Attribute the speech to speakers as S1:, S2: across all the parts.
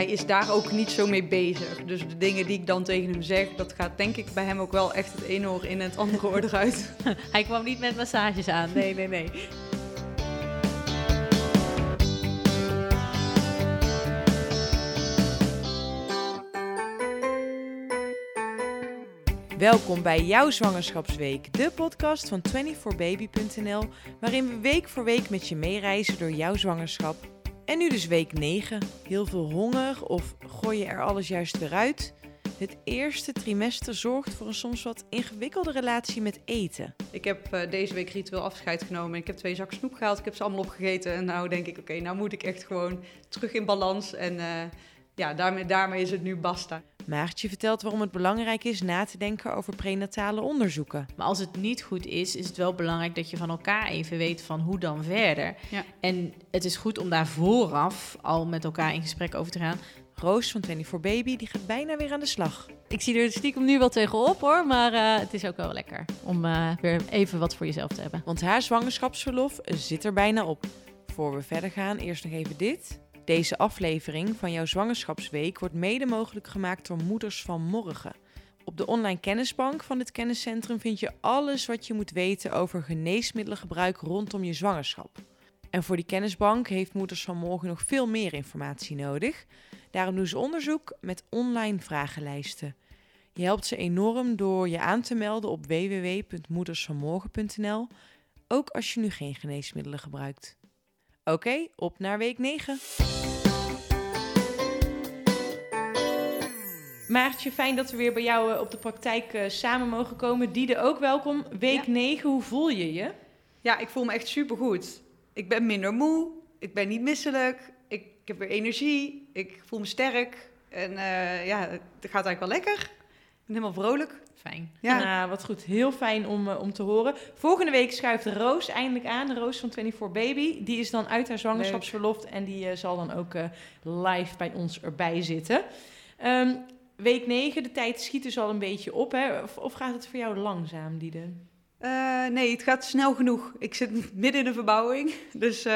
S1: hij is daar ook niet zo mee bezig. Dus de dingen die ik dan tegen hem zeg, dat gaat denk ik bij hem ook wel echt het ene oor in en het andere oor eruit.
S2: Hij kwam niet met massages aan. Nee, nee, nee.
S3: Welkom bij jouw zwangerschapsweek, de podcast van 24baby.nl, waarin we week voor week met je meereizen door jouw zwangerschap. En nu dus week 9. Heel veel honger of gooi je er alles juist weer uit? Het eerste trimester zorgt voor een soms wat ingewikkelde relatie met eten.
S1: Ik heb uh, deze week ritueel afscheid genomen. Ik heb twee zakken snoep gehaald. Ik heb ze allemaal opgegeten. En nou denk ik, oké, nou moet ik echt gewoon terug in balans. En uh, ja, daarmee, daarmee is het nu basta.
S3: Maartje vertelt waarom het belangrijk is na te denken over prenatale onderzoeken.
S2: Maar als het niet goed is, is het wel belangrijk dat je van elkaar even weet van hoe dan verder.
S1: Ja.
S2: En het is goed om daar vooraf al met elkaar in gesprek over te gaan.
S3: Roos van 24 Baby die gaat bijna weer aan de slag.
S4: Ik zie er stiekem nu wel tegenop hoor, maar uh, het is ook wel lekker om uh, weer even wat voor jezelf te hebben.
S3: Want haar zwangerschapsverlof zit er bijna op. Voor we verder gaan, eerst nog even dit. Deze aflevering van jouw zwangerschapsweek wordt mede mogelijk gemaakt door Moeders van Morgen. Op de online kennisbank van dit kenniscentrum vind je alles wat je moet weten over geneesmiddelengebruik rondom je zwangerschap. En voor die kennisbank heeft Moeders van Morgen nog veel meer informatie nodig. Daarom doen ze onderzoek met online vragenlijsten. Je helpt ze enorm door je aan te melden op www.moedersvanmorgen.nl, ook als je nu geen geneesmiddelen gebruikt. Oké, op naar week 9. Maartje, fijn dat we weer bij jou op de praktijk uh, samen mogen komen. Diede ook welkom. Week ja. 9, hoe voel je je?
S1: Ja, ik voel me echt supergoed. Ik ben minder moe, ik ben niet misselijk, ik, ik heb weer energie, ik voel me sterk. En uh, ja, het gaat eigenlijk wel lekker. Ik ben helemaal vrolijk.
S2: Fijn.
S3: Ja, nou, wat goed. Heel fijn om, uh, om te horen. Volgende week schuift Roos eindelijk aan. Roos van 24 Baby. Die is dan uit haar zwangerschapsverlof. En die uh, zal dan ook uh, live bij ons erbij zitten. Um, week 9, de tijd schiet dus al een beetje op. Hè? Of, of gaat het voor jou langzaam, Diede?
S1: nee, het gaat snel genoeg. Ik zit midden in de verbouwing. Dus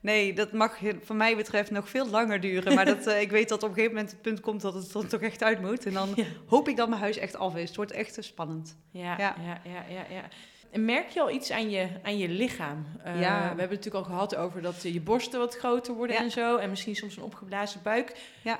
S1: nee, dat mag van mij betreft nog veel langer duren. Maar dat, uh, ik weet dat op een gegeven moment het punt komt dat het er toch echt uit moet. En dan ja. hoop ik dat mijn huis echt af is. Het wordt echt spannend.
S3: Ja, ja, ja, ja, ja. ja. En merk je al iets aan je, aan je lichaam?
S1: Ja.
S3: We hebben het natuurlijk al gehad over dat je borsten wat groter worden en zo. En misschien soms een opgeblazen buik.
S1: Ja.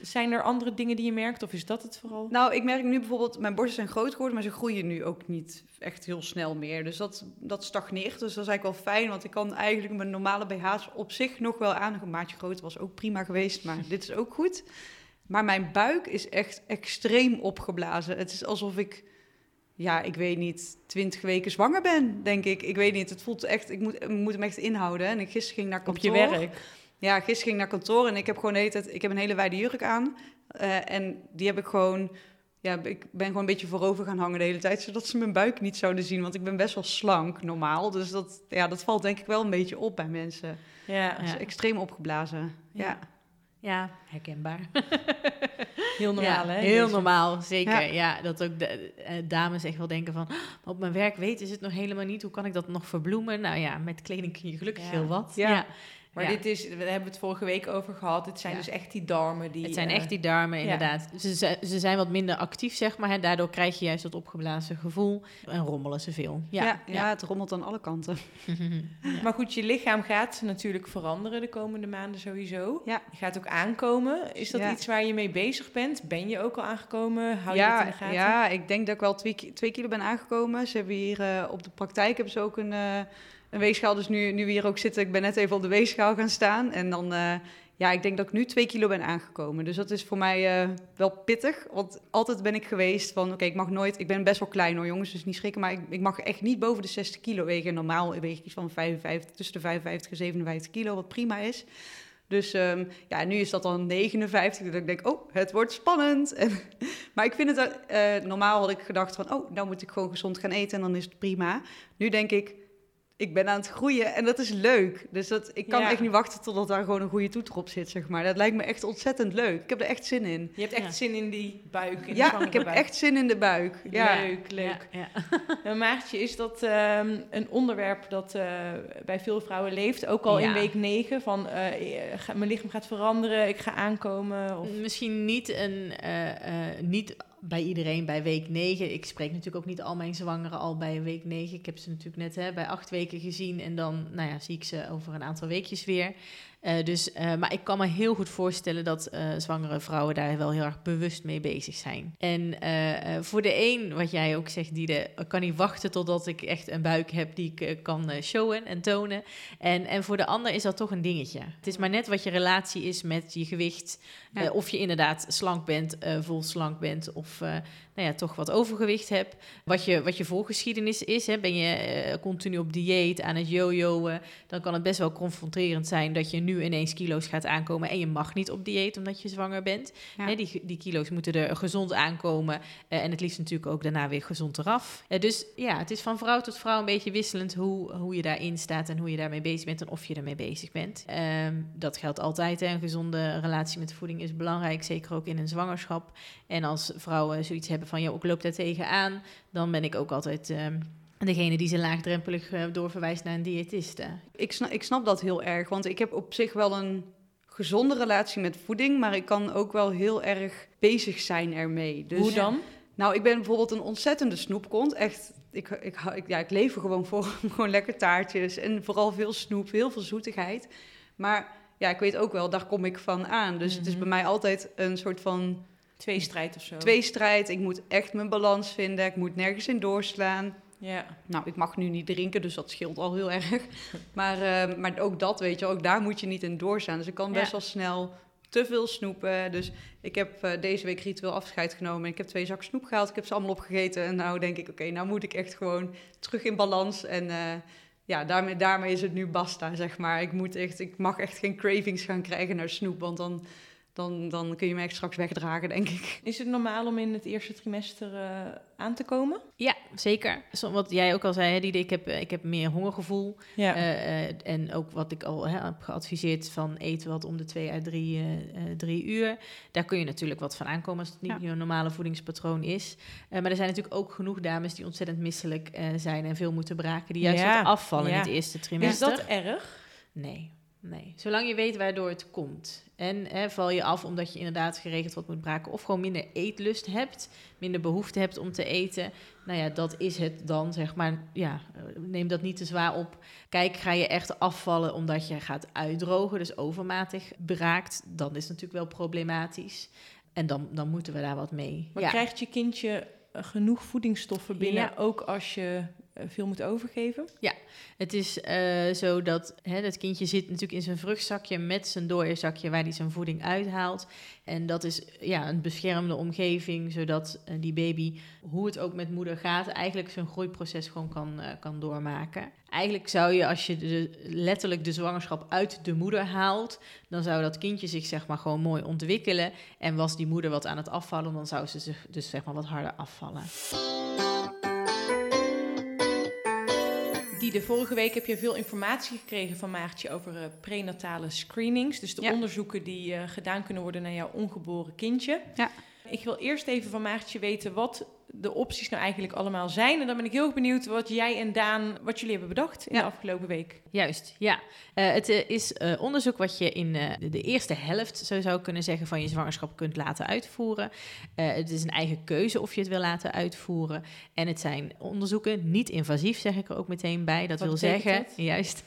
S3: Zijn er andere dingen die je merkt of is dat het vooral?
S1: Nou, ik merk nu bijvoorbeeld, mijn borsten zijn groot geworden, maar ze groeien nu ook niet echt heel snel meer. Dus dat, dat stagneert. Dus dat is eigenlijk wel fijn, want ik kan eigenlijk mijn normale BH's op zich nog wel aan. Een maatje groter was ook prima geweest, maar dit is ook goed. Maar mijn buik is echt extreem opgeblazen. Het is alsof ik, ja, ik weet niet, twintig weken zwanger ben, denk ik. Ik weet niet, het voelt echt, ik moet, ik moet hem echt inhouden. En ik gisteren ging naar kantoor.
S3: Op je werk?
S1: Ja, gisteren ging ik naar kantoor en ik heb gewoon de hele tijd, ik heb een hele wijde jurk aan. Uh, en die heb ik gewoon, ja, ik ben gewoon een beetje voorover gaan hangen de hele tijd, zodat ze mijn buik niet zouden zien. Want ik ben best wel slank normaal. Dus dat, ja, dat valt denk ik wel een beetje op bij mensen.
S3: Ja,
S1: Dat is
S3: ja.
S1: extreem opgeblazen. Ja.
S2: Ja. Ja, herkenbaar.
S3: heel normaal
S2: ja,
S3: hè?
S2: Heel
S3: Deze-
S2: normaal, zeker.
S1: Ja.
S2: Ja, dat ook de eh, dames echt wel denken van... "Oh, op mijn werk weten ze het nog helemaal niet. Hoe kan ik dat nog verbloemen? Nou ja, met kleding kun je gelukkig
S3: Ja.
S2: heel wat.
S1: Ja.
S3: Maar
S2: Ja.
S3: dit is, we hebben het vorige week over gehad. Het zijn
S2: Ja.
S3: dus echt die darmen die.
S2: Het zijn
S3: eh,
S2: echt die darmen, inderdaad. Ze, ze, ze zijn wat minder actief, zeg maar. Hè. Daardoor krijg je juist dat opgeblazen gevoel. En rommelen ze veel.
S1: Ja,
S2: Ja,
S1: ja, het rommelt aan alle kanten.
S3: Maar goed, je lichaam gaat natuurlijk veranderen de komende maanden sowieso.
S1: Ja.
S3: Je gaat ook aankomen. Is dat
S1: Ja.
S3: iets waar je mee bezig bent? Ben je ook al aangekomen? Hou je
S1: ja,
S3: dat in de gaten?
S1: ja, ik denk dat ik wel twee kilo ben aangekomen. Ze hebben hier eh, op de praktijk hebben ze ook een, eh, een weegschaal. Dus nu, nu we hier ook zitten, ik ben net even op de weegschaal gaan staan. En dan, eh, ja, ik denk dat ik nu twee kilo ben aangekomen. Dus dat is voor mij eh, wel pittig. Want altijd ben ik geweest van, oké, ik mag nooit... Ik ben best wel klein hoor, jongens, dus niet schrikken. Maar ik, ik mag echt niet boven de 60 kilo wegen. Normaal weeg ik iets van 55, tussen de 55 en 57 kilo, wat prima is. Dus ehm, ja, nu is dat dan 59. Dat ik denk, oh, het wordt spannend. En, maar ik vind het, eh, normaal had ik gedacht van, oh, nou moet ik gewoon gezond gaan eten en dan is het prima. Nu denk ik, ik ben aan het groeien en dat is leuk. Dus dat, ik kan
S3: Ja.
S1: echt niet wachten totdat daar gewoon een goede toeter op zit, zeg maar. Dat lijkt me echt ontzettend leuk. Ik heb er echt zin in.
S3: Je hebt echt
S2: Ja.
S3: zin in die buik. In
S1: Ja, ik heb
S3: buik.
S1: echt zin in de buik. Ja.
S3: Leuk, leuk.
S2: Ja, ja.
S3: Nou, Maartje, is dat ehm, een onderwerp dat eh, bij veel vrouwen leeft? Ook al in week 9 van eh, mijn lichaam gaat veranderen, ik ga aankomen? Of...
S2: Misschien niet, een, eh, eh, niet bij iedereen bij week 9. Ik spreek natuurlijk ook niet al mijn zwangeren al bij week 9. Ik heb ze natuurlijk net hè, bij acht weken gezien en dan nou ja, zie ik ze over een aantal weekjes weer. Eh, dus, eh, maar ik kan me heel goed voorstellen dat eh, zwangere vrouwen daar wel heel erg bewust mee bezig zijn. En voor de een, wat jij ook zegt, die kan niet wachten totdat ik echt een buik heb die ik kan showen en tonen. En, en voor de ander is dat toch een dingetje. Het is maar net wat je relatie is met je gewicht.
S1: Ja.
S2: Of je inderdaad slank bent, vol slank bent, of nou ja, toch wat overgewicht hebt. Wat je, wat je voorgeschiedenis is, hè, ben je continu op dieet, aan het jojoen, dan kan het best wel confronterend zijn dat je nu ineens kilo's gaat aankomen en je mag niet op dieet omdat je zwanger bent.
S1: Ja.
S2: Hè, die, die kilo's moeten er gezond aankomen eh, en het liefst natuurlijk ook daarna weer gezond eraf. Eh, dus ja, het is van vrouw tot vrouw een beetje wisselend hoe, hoe je daarin staat en hoe je daarmee bezig bent en of je ermee bezig bent. Ehm, dat geldt altijd, hè. een gezonde relatie met voeding is belangrijk, zeker ook in een zwangerschap. En als vrouwen zoiets hebben van, ja, ik loop daar tegenaan, dan ben ik ook altijd ehm, degene die ze laagdrempelig eh, doorverwijst naar een diëtiste.
S1: Ik, snap, ik snap dat heel erg, want ik heb op zich wel een gezonde relatie met voeding, maar ik kan ook wel heel erg bezig zijn ermee. Dus,
S3: Hoe dan?
S1: Nou, ik ben bijvoorbeeld een ontzettende snoepkont. Echt, ik, ik, ja, ik leef er gewoon voor gewoon lekker taartjes en vooral veel snoep, heel veel zoetigheid. Maar ja, ik weet ook wel, daar kom ik van aan. Dus het is
S3: Mhm.
S1: bij mij altijd een soort van
S3: Tweestrijd of zo?
S1: tweestrijd. Ik moet echt mijn balans vinden, ik moet nergens in doorslaan.
S3: Ja.
S1: Nou, ik mag nu niet drinken, dus dat scheelt al heel erg. Maar, eh, maar ook dat, weet je, ook daar moet je niet in doorstaan. Dus ik kan best wel snel te veel snoepen. Dus ik heb eh, deze week ritueel afscheid genomen. Ik heb twee zakken snoep gehaald. Ik heb ze allemaal opgegeten. En nou denk ik, oké, nou moet ik echt gewoon terug in balans. En eh, ja, daarmee, daarmee is het nu basta, zeg maar. Ik, moet echt, ik mag echt geen cravings gaan krijgen naar snoep. Want dan, dan, dan kun je me echt straks wegdragen, denk ik.
S3: Is het normaal om in het eerste trimester eh, aan te komen?
S2: Ja, zeker. Zo, Wat jij ook al zei, hè, Diede, ik heb, eh, ik heb meer hongergevoel.
S3: Ja.
S2: Eh, eh, en ook wat ik al hè, heb geadviseerd van eten wat om de twee à drie, drie uur. Daar kun je natuurlijk wat van aankomen als het niet
S1: Ja.
S2: je normale voedingspatroon is. Eh, maar er zijn natuurlijk ook genoeg dames die ontzettend misselijk eh, zijn en veel moeten braken. Die juist
S3: Ja,
S2: wat afvallen
S3: ja.
S2: in het eerste
S3: is
S2: trimester.
S3: dat erg?
S2: Nee, nee. Zolang je weet waardoor het komt. En hè, val je af omdat je inderdaad geregeld wat moet braken... of gewoon minder eetlust hebt, minder behoefte hebt om te eten... nou ja, dat is het dan, zeg maar. Ja, eh, neem dat niet te zwaar op. Kijk, ga je echt afvallen omdat je gaat uitdrogen... dus overmatig braakt, dan is het natuurlijk wel problematisch. En dan, dan moeten we daar wat mee.
S3: Maar
S2: ja.
S3: krijgt je kindje eh, genoeg voedingsstoffen binnen,
S2: Ja.
S3: ook als je veel moet overgeven?
S2: Het is eh, zo dat hè, dat kindje zit natuurlijk in zijn vruchtzakje met zijn doorzakje waar hij zijn voeding uithaalt. En dat is ja, een beschermde omgeving, zodat eh, die baby, hoe het ook met moeder gaat, eigenlijk zijn groeiproces gewoon kan, eh, kan doormaken. Eigenlijk zou je, als je letterlijk de zwangerschap uit de moeder haalt, dan zou dat kindje zich zeg maar gewoon mooi ontwikkelen. En was die moeder wat aan het afvallen, dan zou ze zich dus zeg maar wat harder afvallen.
S3: De vorige week heb je veel informatie gekregen van Maartje over eh, prenatale screenings. Dus de
S1: Ja.
S3: onderzoeken die eh, gedaan kunnen worden naar jouw ongeboren kindje.
S1: Ja.
S3: Ik wil eerst even van Maartje weten wat de opties nou eigenlijk allemaal zijn. En dan ben ik heel benieuwd wat jij en Daan, wat jullie hebben bedacht in
S1: Ja.
S3: de afgelopen week.
S2: Juist, ja. Eh, het eh, is eh, onderzoek wat je in de, eerste helft, zo zou ik kunnen zeggen, van je zwangerschap kunt laten uitvoeren. Het is een eigen keuze of je het wil laten uitvoeren. En het zijn onderzoeken, niet invasief, zeg ik er ook meteen bij. Dat
S3: Wat
S2: wil zeggen,
S3: dat?
S2: juist,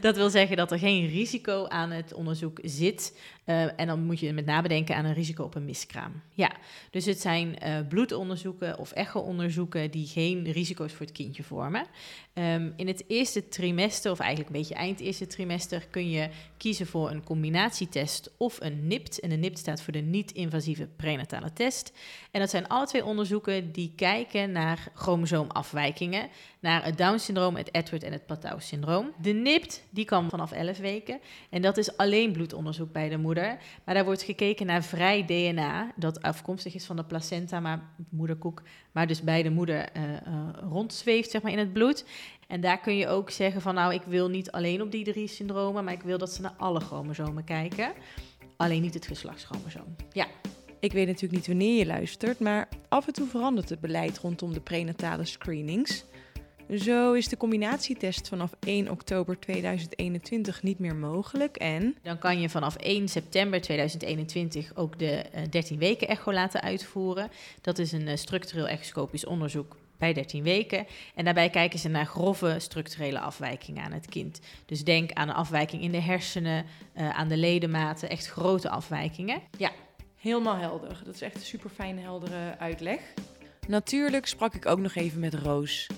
S2: dat wil zeggen dat er geen risico aan het onderzoek zit. Eh, en dan moet je met name denken aan een risico op een miskraam. Ja, dus het zijn eh, bloedonderzoeken of echo-onderzoeken die geen risico's voor het kindje vormen. Ehm, in het eerste trimester, of eigenlijk een beetje eind eerste trimester, kun je kiezen voor een combinatietest of een NIPT. En de NIPT staat voor de niet-invasieve prenatale test. En dat zijn alle twee onderzoeken die kijken naar chromosoomafwijkingen, naar het Down-syndroom, het Edward en het Patau-syndroom. De NIPT die kan vanaf 11 weken en dat is alleen bloedonderzoek bij de moeder. Maar daar wordt gekeken naar vrij DNA, dat afkomstig is van de placenta, maar moederkoek maar dus bij de moeder uh, rondzweeft zeg maar, in het bloed. En daar kun je ook zeggen van nou, ik wil niet alleen op die drie syndromen, maar ik wil dat ze naar alle chromosomen kijken. Alleen niet het geslachtschromosoom. Ja.
S3: Ik weet natuurlijk niet wanneer je luistert, maar af en toe verandert het beleid rondom de prenatale screenings. Zo is de combinatietest vanaf 1 oktober 2021 niet meer mogelijk en...
S2: Dan kan je vanaf 1 september 2021 ook de 13 eh, weken echo laten uitvoeren. Dat is een eh, structureel echoscopisch onderzoek bij 13 weken. En daarbij kijken ze naar grove structurele afwijkingen aan het kind. Dus denk aan een afwijking in de hersenen, uh, aan de ledematen, echt grote afwijkingen.
S3: Ja, helemaal helder. Dat is echt een super fijne, heldere uitleg. Natuurlijk sprak ik ook nog even met Roos.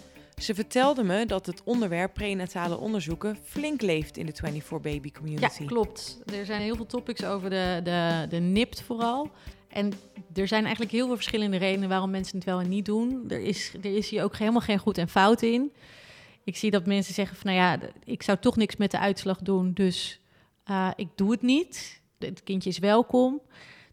S3: Ze vertelde me dat het onderwerp prenatale onderzoeken flink leeft in de 24 Baby community.
S4: Ja, klopt. Er zijn heel veel topics over de, de, de NIPT vooral. En er zijn eigenlijk heel veel verschillende redenen waarom mensen het wel en niet doen. Er is, er is hier ook helemaal geen goed en fout in. Ik zie dat mensen zeggen van, nou ja, ik zou toch niks met de uitslag doen, dus uh, ik doe het niet. Het kindje is welkom.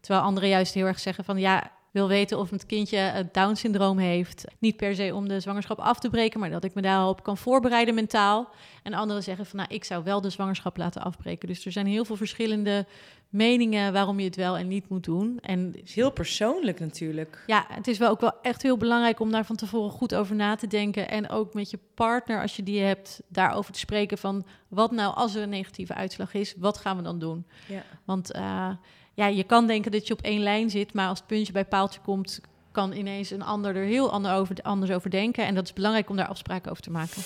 S4: Terwijl anderen juist heel erg zeggen van, ja, wil weten of het kindje het Down-syndroom heeft. Niet per se om de zwangerschap af te breken, maar dat ik me daarop kan voorbereiden mentaal. En anderen zeggen van, nou, ik zou wel de zwangerschap laten afbreken. Dus er zijn heel veel verschillende meningen waarom je het wel en niet moet doen. En
S3: het is heel persoonlijk natuurlijk.
S4: Ja, het is wel ook wel echt heel belangrijk om daar van tevoren goed over na te denken. En ook met je partner, als je die hebt, daarover te spreken van wat nou als er een negatieve uitslag is, wat gaan we dan doen? Ja. Want uh, ja, je kan denken dat je op één lijn zit, maar als het puntje bij paaltje komt, kan ineens een ander er heel ander over, anders over denken. En dat is belangrijk om daar afspraken over te maken.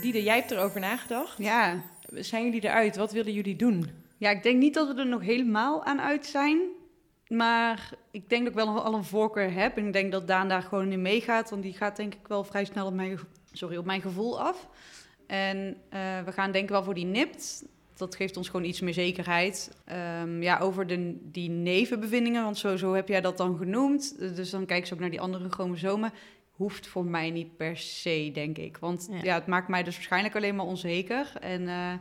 S3: Diede, jij hebt erover nagedacht.
S1: Ja.
S3: Zijn jullie eruit? Wat willen jullie doen?
S1: Ja, ik denk niet dat we er nog helemaal aan uit zijn. Maar ik denk dat ik wel al een voorkeur heb. En ik denk dat Daan daar gewoon in meegaat. Want die gaat denk ik wel vrij snel op mijn, sorry, op mijn gevoel af. En uh, we gaan denk ik wel voor die NIPT dat geeft ons gewoon iets meer zekerheid. Um, ja, over de, die nevenbevindingen, want zo, zo heb jij dat dan genoemd. Dus dan kijk ze ook naar die andere chromosomen. Hoeft voor mij niet per se, denk ik. Want ja, het maakt mij dus waarschijnlijk alleen maar onzeker. En uh,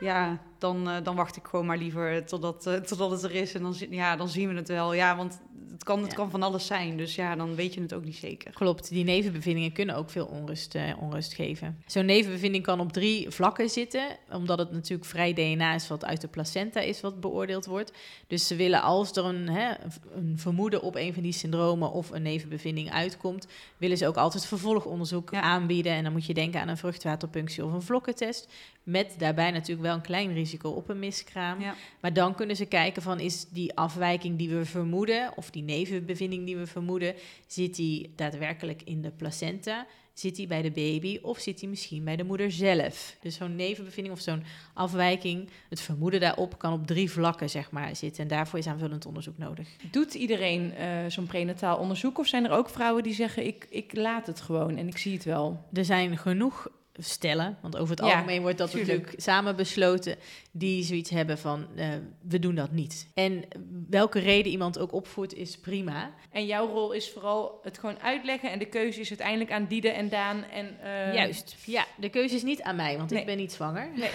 S1: ja, dan, uh, dan wacht ik gewoon maar liever totdat, uh, totdat het er is. En dan, ja, dan zien we het wel. Ja, want het kan, het kan van alles zijn. Dus ja, dan weet je het ook niet zeker.
S2: Klopt, die nevenbevindingen kunnen ook veel onrust, uh, onrust geven. Zo'n nevenbevinding kan op drie vlakken zitten, omdat het natuurlijk vrij DNA is wat uit de placenta is wat beoordeeld wordt. Dus ze willen als er een, hè, een vermoeden op een van die syndromen of een nevenbevinding uitkomt, willen ze ook altijd vervolgonderzoek aanbieden. En dan moet je denken aan een vruchtwaterpunctie of een vlokkentest. Met daarbij natuurlijk wel een klein risico op een miskraam. Ja. Maar dan kunnen ze kijken van is die afwijking die we vermoeden, of die nevenbevinding die we vermoeden, zit die daadwerkelijk in de placenta? Zit die bij de baby of zit die misschien bij de moeder zelf? Dus zo'n nevenbevinding of zo'n afwijking, het vermoeden daarop kan op drie vlakken zeg maar zitten. En daarvoor is aanvullend onderzoek nodig.
S3: Doet iedereen uh, zo'n prenataal onderzoek of zijn er ook vrouwen die zeggen ik, ik laat het gewoon en ik zie het wel?
S2: Er zijn genoeg stellen. Want over het algemeen wordt dat natuurlijk samen besloten. Die zoiets hebben van, uh, we doen dat niet. En welke reden iemand ook opvoert, is prima.
S3: En jouw rol is vooral het gewoon uitleggen. En de keuze is uiteindelijk aan Diede en Daan. En, uh...
S2: Juist, ja. De keuze is niet aan mij, want ik ben niet zwanger. Nee.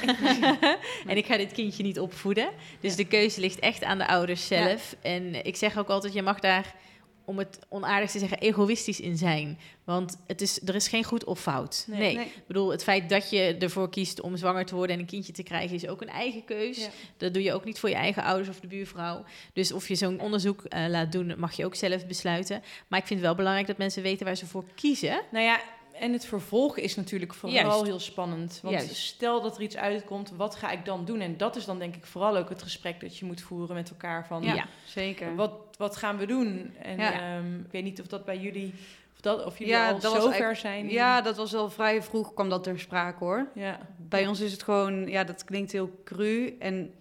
S2: en ik ga dit kindje niet opvoeden. Dus de keuze ligt echt aan de ouders zelf. En ik zeg ook altijd, je mag daar om het onaardig te zeggen, egoïstisch in zijn. Want het is, er is geen goed of fout. Nee, ik bedoel, het feit dat je ervoor kiest om zwanger te worden en een kindje te krijgen, is ook een eigen keus. Dat doe je ook niet voor je eigen ouders of de buurvrouw. Dus of je zo'n onderzoek uh, laat doen, mag je ook zelf besluiten. Maar ik vind het wel belangrijk dat mensen weten waar ze voor kiezen.
S3: Nou ja, en het vervolg is natuurlijk vooral heel spannend. Want stel dat er iets uitkomt, wat ga ik dan doen? En dat is dan denk ik vooral ook het gesprek dat je moet voeren met elkaar. Van,
S1: ja, zeker.
S3: Wat, wat gaan we doen? En ehm, ik weet niet of dat bij jullie... Of, dat, of jullie al zover zijn.
S1: Ja, dat was wel vrij vroeg kwam dat ter sprake hoor. Ja. Bij ons is het gewoon... Ja, dat klinkt heel cru. En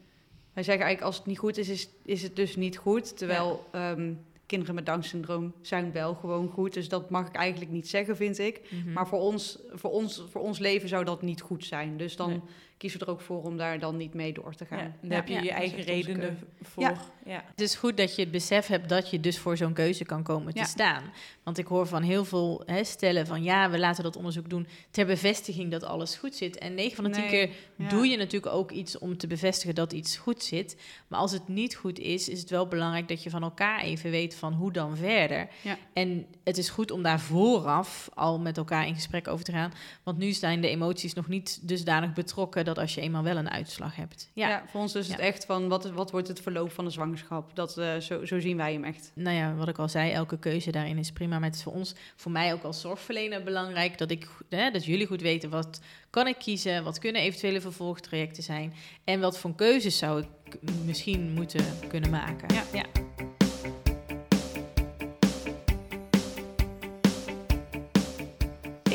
S1: wij zeggen eigenlijk als het niet goed is, is, is het dus niet goed. Terwijl... Um, kinderen met Down-syndroom zijn wel gewoon goed. Dus dat mag ik eigenlijk niet zeggen, vind ik.
S2: Mhm.
S1: Maar voor ons, voor, ons, voor ons leven zou dat niet goed zijn. Dus dan
S3: Nee.
S1: Kiezen we er ook voor om daar dan niet mee door te gaan.
S3: Ja, daar heb je
S2: Ja,
S3: je eigen redenen voor.
S1: Ja.
S3: Ja.
S2: Het is goed dat je het besef hebt dat je dus voor zo'n keuze kan komen te staan. Want ik hoor van heel veel hè, stellen van ja, we laten dat onderzoek doen ter bevestiging dat alles goed zit. En 9 van de 10
S1: Nee,
S2: keer
S1: ja.
S2: doe je natuurlijk ook iets om te bevestigen dat iets goed zit. Maar als het niet goed is, is het wel belangrijk dat je van elkaar even weet van hoe dan verder.
S1: Ja.
S2: En het is goed om daar vooraf al met elkaar in gesprek over te gaan. Want nu zijn de emoties nog niet dusdanig betrokken dat als je eenmaal wel een uitslag hebt.
S1: Ja.
S2: Ja.
S1: voor ons is het
S2: Ja.
S1: echt van wat, wat wordt het verloop van de zwangerschap? Dat, eh, zo, zo zien wij hem echt.
S2: nou ja, wat ik al zei, elke keuze daarin is prima. Maar het is voor ons, voor mij ook als zorgverlener belangrijk dat, ik, hè, dat jullie goed weten wat kan ik kiezen, wat kunnen eventuele vervolgtrajecten zijn en wat voor keuzes zou ik misschien moeten kunnen maken.
S1: Ja.
S2: ja.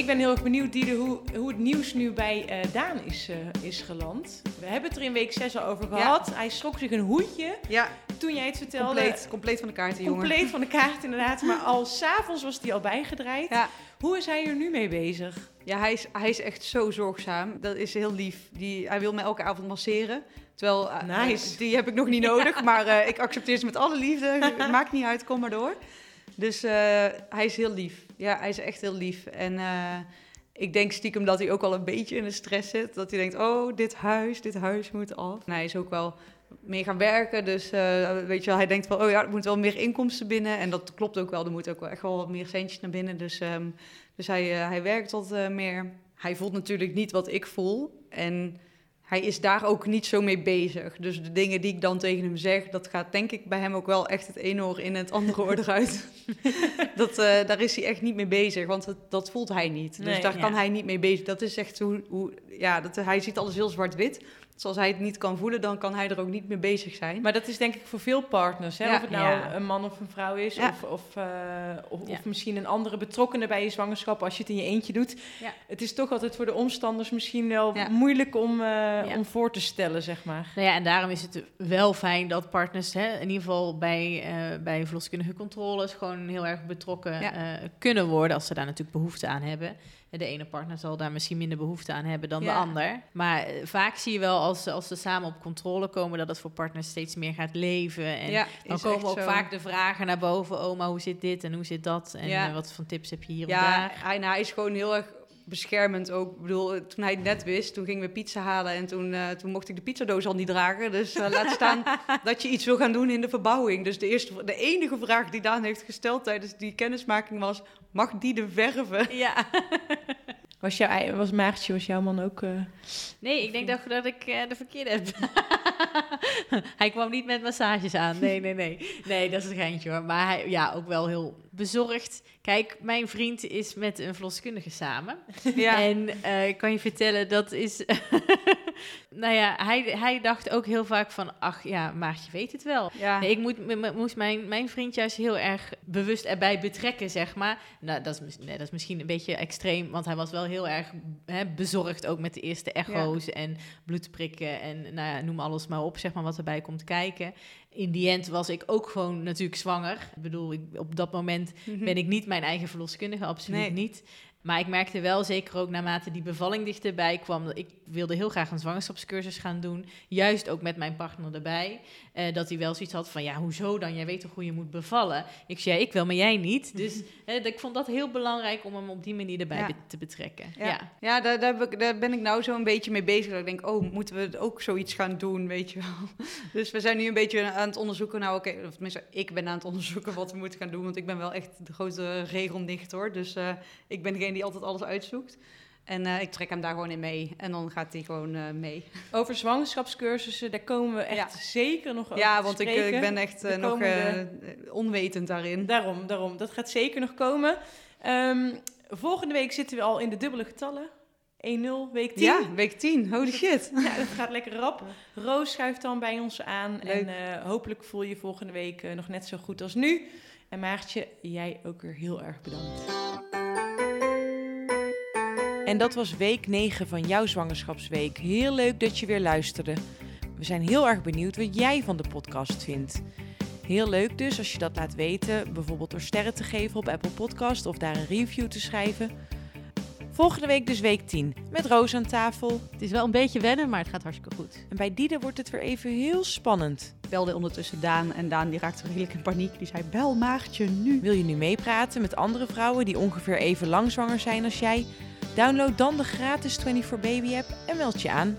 S3: Ben heel erg benieuwd, Diede, hoe, hoe het nieuws nu bij eh, Daan is, eh, is geland. We hebben het er in week 6 al over gehad. Hij schrok zich een hoedje
S1: Ja,
S3: toen jij het vertelde.
S1: compleet, compleet van de kaarten, jongen.
S3: Compleet van de kaart inderdaad. Maar al s'avonds was hij al bijgedraaid.
S1: Ja.
S3: Hoe is hij er nu mee bezig?
S1: Ja, hij is, hij is echt zo zorgzaam. Dat is heel lief. Die, hij wil me elke avond masseren. Terwijl, eh,
S3: Nice.
S1: die heb ik nog niet nodig. Maar ik accepteer ze met alle liefde. Maakt niet uit, kom maar door. Dus hij is heel lief. Ja, hij is echt heel lief. En eh, ik denk stiekem dat hij ook al een beetje in de stress zit. Dat hij denkt, oh, dit huis, dit huis moet af. Hij is ook wel meer gaan werken. Dus eh, weet je wel, hij denkt van, oh ja, er moet wel meer inkomsten binnen. En dat klopt ook wel. Er moet ook wel echt wel wat meer centjes naar binnen. Dus, ehm, dus hij, eh, hij werkt eh, meer. Hij voelt natuurlijk niet wat ik voel. En hij is daar ook niet zo mee bezig. Dus de dingen die ik dan tegen hem zeg, dat gaat denk ik bij hem ook wel echt het ene oor in het andere oor eruit. dat, eh, daar is hij echt niet mee bezig, want dat, dat voelt hij niet. Dus
S3: Nee,
S1: daar
S2: ja.
S1: kan hij niet mee bezig. Dat is echt hoe, hoe ja, dat, hij ziet alles heel zwart-wit. Dus als hij het niet kan voelen, dan kan hij er ook niet mee bezig zijn.
S3: Maar dat is denk ik voor veel partners. Hè?
S1: Ja.
S3: Of het nou
S2: Ja.
S3: een man of een vrouw is.
S1: Ja.
S3: Of, of, eh, of,
S2: Ja.
S3: of misschien een andere betrokkenen bij je zwangerschap. Als je het in je eentje doet.
S2: Ja.
S3: Het is toch altijd voor de omstanders misschien wel
S1: Ja.
S3: moeilijk om, eh, om voor te stellen, zeg maar.
S2: Nou ja, en daarom is het wel fijn dat partners, hè, in ieder geval bij, eh, bij verloskundige controles, gewoon heel erg betrokken
S1: Ja.
S2: eh, kunnen worden als ze daar natuurlijk behoefte aan hebben. De ene partner zal daar misschien minder behoefte aan hebben dan de ander. Maar eh, vaak zie je wel als, ze- als ze samen op controle komen, dat het voor partners steeds meer gaat leven. En
S1: ja,
S2: dan komen ook
S1: zo.
S2: vaak de vragen naar boven. Oma, hoe zit dit en hoe zit dat? En
S1: Ja.
S2: eh, wat voor tips heb je hier
S1: Ja, hij is gewoon heel erg beschermend ook. Ik bedoel, toen hij het net wist, toen gingen we pizza halen en toen, eh, toen mocht ik de pizzadoos al niet dragen. Dus eh, laat staan dat je iets wil gaan doen in de verbouwing. Dus de, eerste, de enige vraag die Daan heeft gesteld tijdens die kennismaking was, mag die de verven?
S2: Ja.
S3: Was, jouw, was Maartje, was jouw man ook... eh,
S2: Nee, ik denk dat, dat ik eh, de verkeerde heb. hij kwam niet met massages aan. Nee, nee, nee. Nee, dat is een geintje hoor. Maar hij, ja, ook wel heel bezorgd. Kijk, mijn vriend is met een verloskundige samen.
S1: Ja,
S2: En eh, ik kan je vertellen, dat is... nou ja, hij, hij dacht ook heel vaak van... Ach ja, Maartje weet het wel.
S1: ja.
S2: Nee, ik moet, moest mijn, mijn vriend juist heel erg bewust erbij betrekken, zeg maar. Nou, dat is, nee, dat is misschien een beetje extreem, want hij was wel heel erg hè, bezorgd ook met de eerste echo's en bloedprikken en nou ja, noem alles maar op, zeg maar, wat erbij komt kijken. In die end was ik ook gewoon natuurlijk zwanger. Ik bedoel, ik, op dat moment
S1: Mhm.
S2: ben ik niet mijn eigen verloskundige, absoluut
S1: Nee.
S2: niet. Maar ik merkte wel, zeker ook naarmate die bevalling dichterbij kwam, dat ik wilde heel graag een zwangerschapscursus gaan doen. Juist ook met mijn partner erbij. eh, dat hij wel zoiets had van, ja, hoezo dan? Jij weet toch hoe je moet bevallen? Ik zei, ja, ik wel, maar jij niet. Dus eh, ik vond dat heel belangrijk om hem op die manier erbij
S1: Ja.
S2: te betrekken.
S1: Ja,
S2: Ja.
S1: ja. daar, daar, heb ik- daar ben ik nou zo een beetje mee bezig. Dat ik denk, oh, moeten we ook zoiets gaan doen, weet je wel. Dus we zijn nu een beetje aan het onderzoeken. Nou, oké, of tenminste, ik ben aan het onderzoeken wat we moeten gaan doen. Want ik ben wel echt de grote regelnichter. Dus eh, ik ben degene die altijd alles uitzoekt. En eh, ik trek hem daar gewoon in mee. En dan gaat hij gewoon eh, mee.
S3: over zwangerschapscursussen, daar komen we echt zeker nog over
S1: ja, want ik, eh, ik ben echt nog onwetend daarin.
S3: Daarom, daarom. Dat gaat zeker nog komen. Ehm, volgende week zitten we al in de dubbele getallen. 1-0, week 10.
S1: Ja, week 10. Holy shit.
S3: Ja, dat gaat lekker rap. Roos schuift dan bij ons aan.
S1: Leuk.
S3: En hopelijk voel je volgende week nog net zo goed als nu. En Maartje, jij ook weer heel erg bedankt.
S5: En dat was week 9 van jouw zwangerschapsweek. Heel leuk dat je weer luisterde. We zijn heel erg benieuwd wat jij van de podcast vindt.
S3: Heel leuk dus als je dat laat weten, bijvoorbeeld door sterren te geven op Apple Podcast of daar een review te schrijven. Volgende week dus week 10 met Roos aan tafel.
S4: Het is wel een beetje wennen, maar het gaat hartstikke goed.
S3: En bij Diede wordt het weer even heel spannend.
S1: belde ondertussen Daan en Daan die raakte redelijk in paniek. Die zei, bel Maartje nu.
S3: Wil je nu meepraten met andere vrouwen die ongeveer even lang zwanger zijn als jij? Download dan de gratis 24 Baby app en meld je aan.